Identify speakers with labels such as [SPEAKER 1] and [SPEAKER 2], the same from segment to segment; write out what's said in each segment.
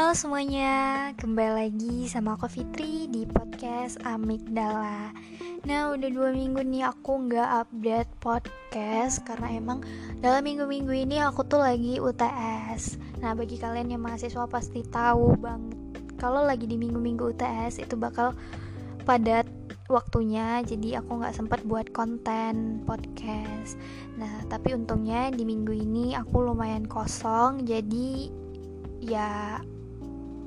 [SPEAKER 1] Halo semuanya, kembali lagi sama aku Fitri di podcast Amigdala. Nah udah dua minggu nih aku nggak update podcast Karena emang dalam minggu-minggu ini aku tuh lagi UTS Nah bagi kalian yang mahasiswa pasti tahu bang Kalau lagi di minggu-minggu UTS itu bakal padat waktunya jadi aku nggak sempat buat konten podcast. Nah tapi untungnya di minggu ini aku lumayan kosong jadi ya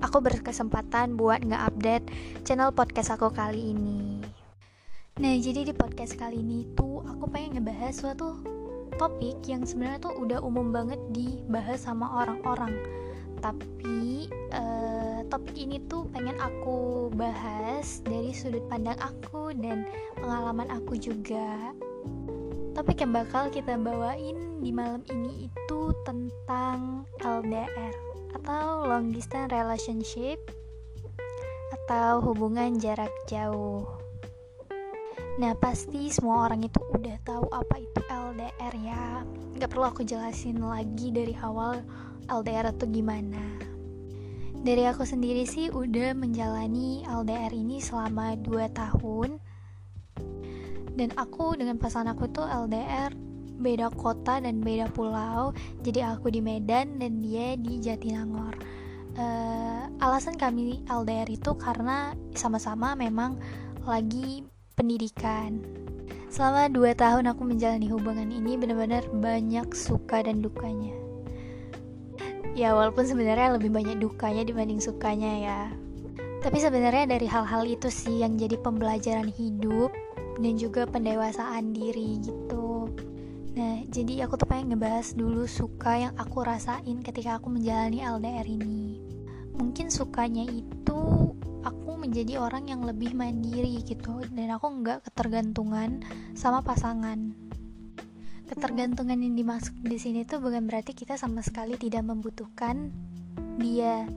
[SPEAKER 1] aku berkesempatan buat nge-update channel podcast aku kali ini. Nah jadi di podcast kali ini tuh aku pengen ngebahas suatu topik yang sebenarnya tuh udah umum banget dibahas sama orang-orang. Tapi uh, topik ini tuh pengen aku bahas dari sudut pandang aku dan pengalaman aku juga. Topik yang bakal kita bawain di malam ini itu tentang LDR atau long distance relationship. Atau hubungan jarak jauh. Nah pasti semua orang itu udah tahu apa itu LDR ya. Gak perlu aku jelasin lagi dari awal LDR itu gimana. Dari aku sendiri sih udah menjalani LDR ini selama 2 tahun. Dan aku dengan pasangan aku tuh LDR beda kota dan beda pulau. Jadi aku di Medan dan dia di Jatinangor. Uh, alasan kami LDR itu karena sama-sama memang lagi pendidikan. Selama 2 tahun aku menjalani hubungan ini benar-benar banyak suka dan dukanya. Ya walaupun sebenarnya lebih banyak dukanya dibanding sukanya ya. Tapi sebenarnya dari hal-hal itu sih yang jadi pembelajaran hidup dan juga pendewasaan diri gitu nah jadi aku tuh pengen ngebahas dulu suka yang aku rasain ketika aku menjalani LDR ini. Mungkin sukanya itu aku menjadi orang yang lebih mandiri gitu dan aku nggak ketergantungan sama pasangan. Ketergantungan yang dimaksud di sini tuh bukan berarti kita sama sekali tidak membutuhkan dia.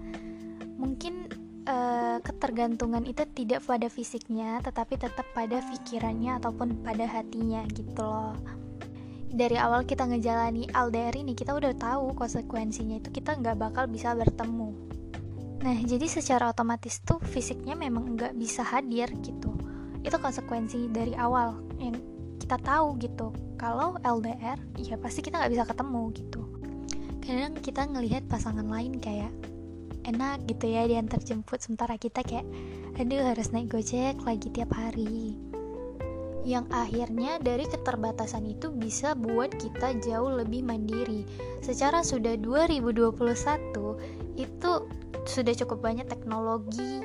[SPEAKER 1] Mungkin uh, ketergantungan itu tidak pada fisiknya tetapi tetap pada pikirannya ataupun pada hatinya gitu loh dari awal kita ngejalani LDR ini kita udah tahu konsekuensinya itu kita nggak bakal bisa bertemu. Nah jadi secara otomatis tuh fisiknya memang nggak bisa hadir gitu. Itu konsekuensi dari awal yang kita tahu gitu. Kalau LDR ya pasti kita nggak bisa ketemu gitu. Kadang kita ngelihat pasangan lain kayak enak gitu ya diantar jemput sementara kita kayak aduh harus naik gojek lagi tiap hari yang akhirnya dari keterbatasan itu bisa buat kita jauh lebih mandiri. Secara sudah 2021 itu sudah cukup banyak teknologi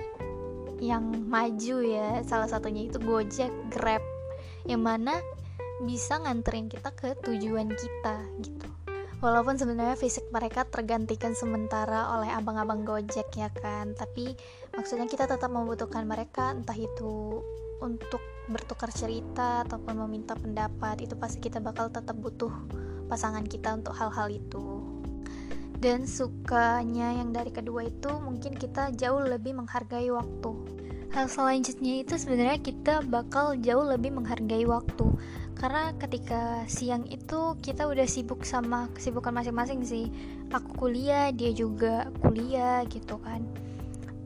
[SPEAKER 1] yang maju ya. Salah satunya itu Gojek, Grab yang mana bisa nganterin kita ke tujuan kita gitu. Walaupun sebenarnya fisik mereka tergantikan sementara oleh abang-abang gojek ya kan? Tapi maksudnya kita tetap membutuhkan mereka entah itu untuk bertukar cerita ataupun meminta pendapat itu pasti kita bakal tetap butuh pasangan kita untuk hal-hal itu. Dan sukanya yang dari kedua itu mungkin kita jauh lebih menghargai waktu. Hal selanjutnya itu sebenarnya kita bakal jauh lebih menghargai waktu. Karena ketika siang itu kita udah sibuk sama kesibukan masing-masing sih. Aku kuliah dia juga kuliah gitu kan.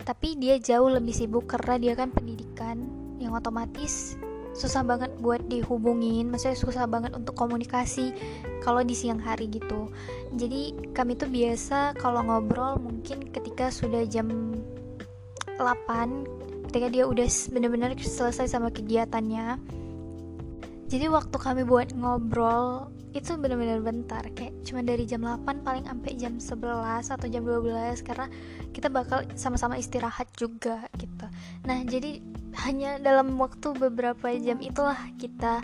[SPEAKER 1] Tapi dia jauh lebih sibuk karena dia kan pendidikan yang otomatis susah banget buat dihubungin. Maksudnya susah banget untuk komunikasi kalau di siang hari gitu. Jadi kami tuh biasa kalau ngobrol mungkin ketika sudah jam 8 ketika dia udah bener-bener selesai sama kegiatannya. Jadi waktu kami buat ngobrol itu bener-bener bentar kayak cuma dari jam 8 paling sampai jam 11 atau jam 12 karena kita bakal sama-sama istirahat juga gitu. Nah jadi hanya dalam waktu beberapa jam itulah kita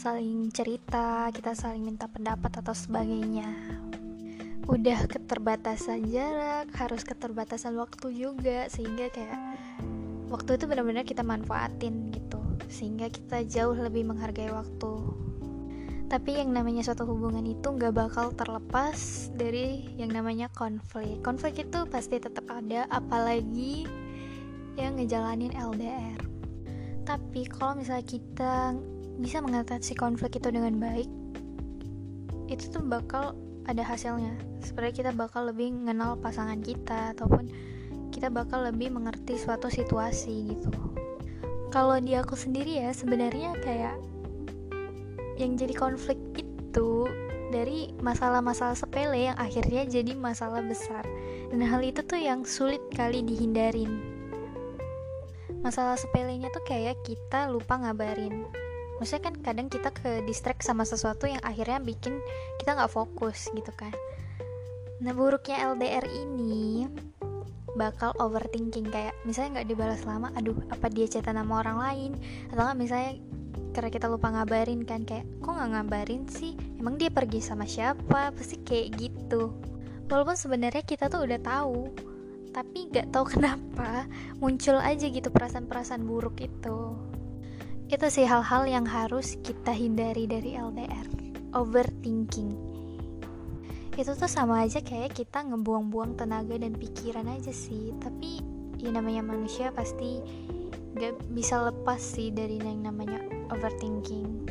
[SPEAKER 1] saling cerita kita saling minta pendapat atau sebagainya. Udah keterbatasan jarak harus keterbatasan waktu juga sehingga kayak waktu itu benar-benar kita manfaatin gitu sehingga kita jauh lebih menghargai waktu. Tapi yang namanya suatu hubungan itu nggak bakal terlepas dari yang namanya konflik. Konflik itu pasti tetap ada apalagi yang ngejalanin LDR tapi kalau misalnya kita bisa mengatasi konflik itu dengan baik itu tuh bakal ada hasilnya. Sebenarnya kita bakal lebih mengenal pasangan kita ataupun kita bakal lebih mengerti suatu situasi gitu. Kalau di aku sendiri ya sebenarnya kayak yang jadi konflik itu dari masalah-masalah sepele yang akhirnya jadi masalah besar. Dan hal itu tuh yang sulit kali dihindarin masalah sepelenya tuh kayak kita lupa ngabarin. Maksudnya kan kadang kita ke distract sama sesuatu yang akhirnya bikin kita nggak fokus gitu kan. Nah buruknya LDR ini bakal overthinking kayak misalnya nggak dibalas lama aduh apa dia cerita nama orang lain? Atau nggak misalnya karena kita lupa ngabarin kan kayak kok nggak ngabarin sih? Emang dia pergi sama siapa? Pasti kayak gitu. Walaupun sebenarnya kita tuh udah tahu tapi nggak tahu kenapa muncul aja gitu perasaan-perasaan buruk itu. Itu sih hal-hal yang harus kita hindari dari LDR overthinking. Itu tuh sama aja kayak kita ngebuang-buang tenaga dan pikiran aja sih. Tapi ya namanya manusia pasti gak bisa lepas sih dari yang namanya overthinking.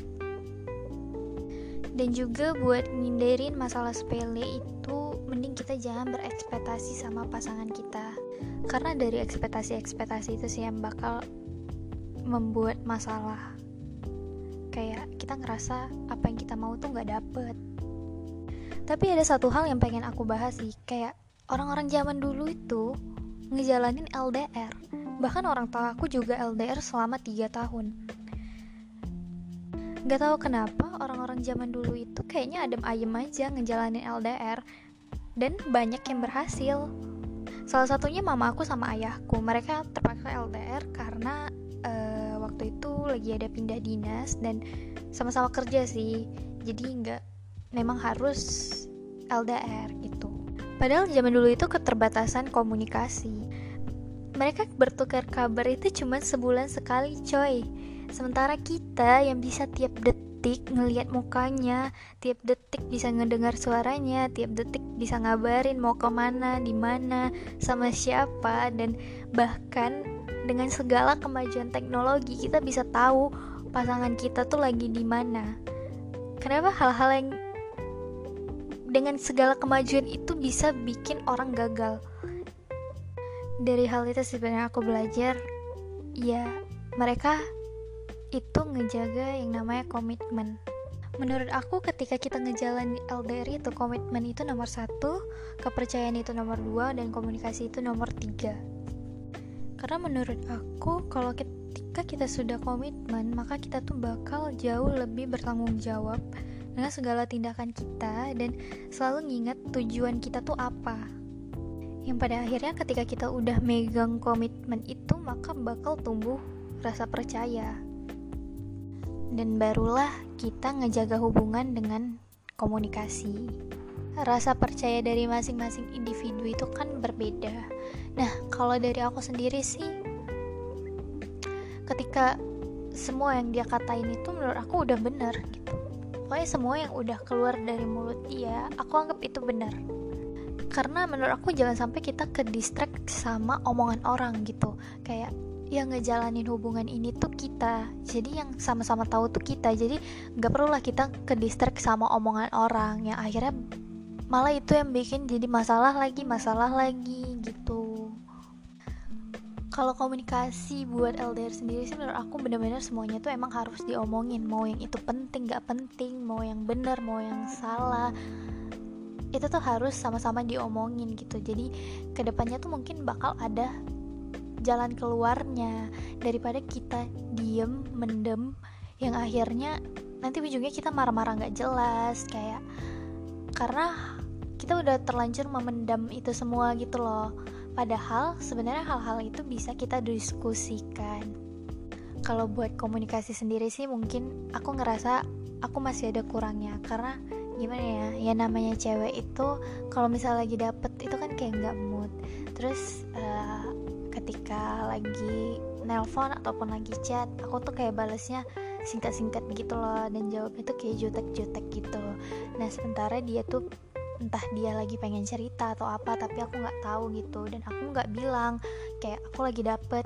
[SPEAKER 1] Dan juga buat ngindarin masalah sepele itu mending kita jangan berekspektasi sama pasangan kita. Karena dari ekspektasi-ekspektasi itu sih yang bakal membuat masalah. Kayak kita ngerasa apa yang kita mau tuh nggak dapet. Tapi ada satu hal yang pengen aku bahas sih kayak orang-orang zaman dulu itu ngejalanin LDR bahkan orang tua aku juga LDR selama 3 tahun. Gak tahu kenapa orang-orang zaman dulu itu kayaknya adem ayem aja ngejalanin LDR dan banyak yang berhasil. Salah satunya mama aku sama ayahku. Mereka terpaksa LDR karena uh, waktu itu lagi ada pindah dinas dan sama-sama kerja sih. Jadi nggak memang harus LDR gitu. Padahal zaman dulu itu keterbatasan komunikasi. Mereka bertukar kabar itu cuma sebulan sekali, coy Sementara kita yang bisa tiap detik ngelihat mukanya, tiap detik bisa ngedengar suaranya, tiap detik bisa ngabarin mau ke mana, di mana, sama siapa, dan bahkan dengan segala kemajuan teknologi kita bisa tahu pasangan kita tuh lagi di mana. Kenapa hal-hal yang dengan segala kemajuan itu bisa bikin orang gagal? Dari hal itu sebenarnya aku belajar, ya mereka itu ngejaga yang namanya komitmen menurut aku ketika kita ngejalanin LDR itu komitmen itu nomor satu kepercayaan itu nomor dua dan komunikasi itu nomor tiga. Karena menurut aku kalau ketika kita sudah komitmen maka kita tuh bakal jauh lebih bertanggung jawab dengan segala tindakan kita dan selalu nginget tujuan kita tuh apa. Yang pada akhirnya ketika kita udah megang komitmen itu maka bakal tumbuh rasa percaya dan barulah kita ngejaga hubungan dengan komunikasi. Rasa percaya dari masing-masing individu itu kan berbeda. Nah, kalau dari aku sendiri sih, ketika semua yang dia katain itu menurut aku udah benar gitu. Pokoknya semua yang udah keluar dari mulut dia, aku anggap itu benar. Karena menurut aku jangan sampai kita ke distract sama omongan orang gitu. Kayak yang ngejalanin hubungan ini tuh kita. Jadi yang sama-sama tahu tuh kita. Jadi nggak perlu lah kita ke distract sama omongan orang. Yang akhirnya malah itu yang bikin jadi masalah lagi masalah lagi gitu. Kalau komunikasi buat LDR sendiri sih menurut aku bener-bener semuanya tuh emang harus diomongin. Mau yang itu penting gak penting mau yang bener mau yang salah itu tuh harus sama-sama diomongin gitu. Jadi ke depannya tuh mungkin bakal ada jalan keluarnya daripada kita diem mendem yang akhirnya nanti ujungnya kita marah-marah nggak jelas kayak karena kita udah terlanjur memendam itu semua gitu loh. Padahal sebenarnya hal-hal itu bisa kita diskusikan. Kalau buat komunikasi sendiri sih mungkin aku ngerasa aku masih ada kurangnya. Karena gimana ya ya namanya cewek itu kalau misalnya lagi dapet itu kan kayak nggak mood. Terus uh, ketika lagi nelpon ataupun lagi chat aku tuh kayak balesnya singkat-singkat gitu loh dan jawabnya tuh kayak jutek-jutek gitu. Nah sementara dia tuh entah dia lagi pengen cerita atau apa tapi aku nggak tahu gitu. Dan aku nggak bilang kayak aku lagi dapet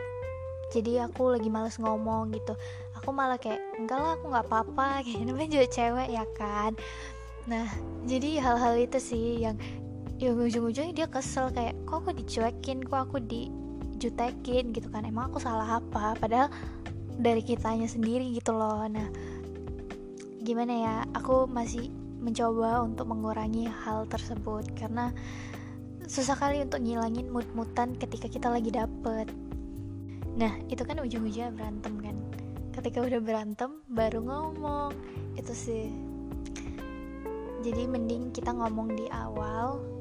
[SPEAKER 1] jadi aku lagi males ngomong gitu. Aku malah kayak enggak lah aku nggak apa-apa. Kayak namanya juga cewek ya kan? Nah jadi hal-hal itu sih yang ya ujung-ujungnya dia kesel kayak kok aku dicuekin? Kok aku dijutekin gitu kan. Emang aku salah apa? Padahal dari kitanya sendiri gitu loh. Nah gimana ya? Aku masih mencoba untuk mengurangi hal tersebut karena susah kali untuk ngilangin mood-mutan ketika kita lagi dapet. Nah itu kan ujung-ujungnya berantem kan. Ketika udah berantem baru ngomong. Itu sih. Jadi mending kita ngomong di awal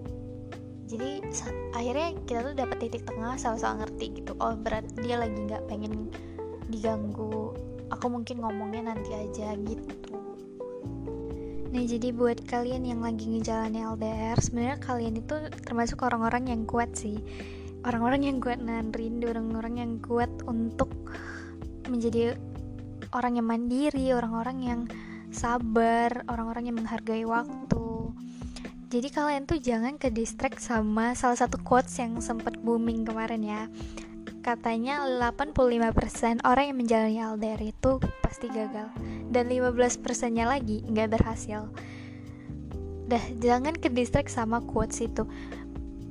[SPEAKER 1] jadi akhirnya kita tuh dapat titik tengah sama-sama ngerti gitu oh berat dia lagi nggak pengen diganggu aku mungkin ngomongnya nanti aja gitu. Nah jadi buat kalian yang lagi ngejalani LDR Sebenarnya kalian itu termasuk orang-orang yang kuat sih. Orang-orang yang kuat nahan rindu Orang-orang yang kuat untuk menjadi orang yang mandiri Orang-orang yang sabar Orang-orang yang menghargai waktu Jadi kalian tuh jangan ke distract sama salah satu quotes yang sempat booming kemarin ya. Katanya 85% orang yang menjalani LDR itu pasti gagal. Dan 15% nya lagi nggak berhasil. Dah jangan ke distract sama quotes itu.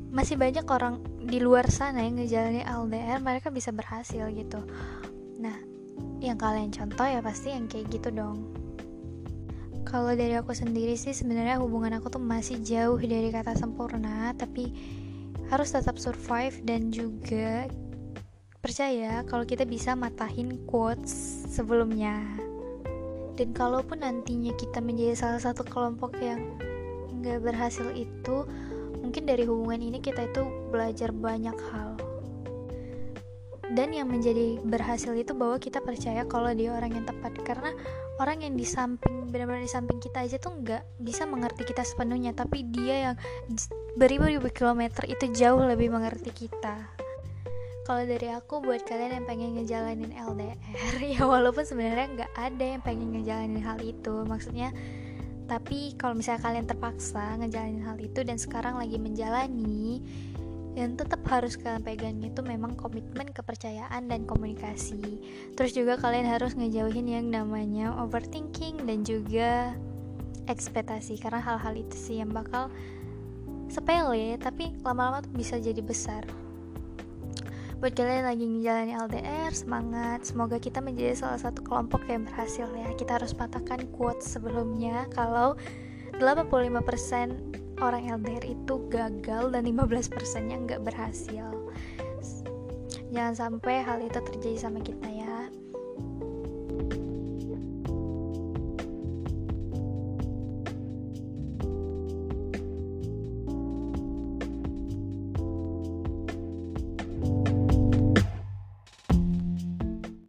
[SPEAKER 1] Masih banyak orang di luar sana yang ngejalani LDR mereka bisa berhasil gitu. Nah yang kalian contoh ya pasti yang kayak gitu dong kalau dari aku sendiri sih sebenarnya hubungan aku tuh masih jauh dari kata sempurna tapi harus tetap survive dan juga Percaya kalau kita bisa matahin quotes sebelumnya. Dan kalaupun nantinya kita menjadi salah satu kelompok yang nggak berhasil itu, mungkin dari hubungan ini kita itu belajar banyak hal. Dan yang menjadi berhasil itu bahwa kita percaya kalau dia orang yang tepat. Karena orang yang di samping benar-benar di samping kita aja tuh nggak bisa mengerti kita sepenuhnya. Tapi dia yang beribu-ribu kilometer itu jauh lebih mengerti kita. Kalau dari aku buat kalian yang pengen ngejalanin LDR ya walaupun sebenarnya nggak ada yang pengen ngejalanin hal itu. Maksudnya tapi kalau misalnya kalian terpaksa ngejalanin hal itu dan sekarang lagi menjalani yang tetap harus kalian pegang itu memang komitmen kepercayaan dan komunikasi terus juga kalian harus ngejauhin yang namanya overthinking dan juga ekspektasi karena hal-hal itu sih yang bakal sepele tapi lama-lama tuh bisa jadi besar Buat kalian lagi ngejalanin LDR, semangat. Semoga kita menjadi salah satu kelompok yang berhasil ya. Kita harus patahkan quote sebelumnya kalau 85% orang LDR itu gagal dan 15% nya nggak berhasil. Jangan sampai hal itu terjadi sama kita ya.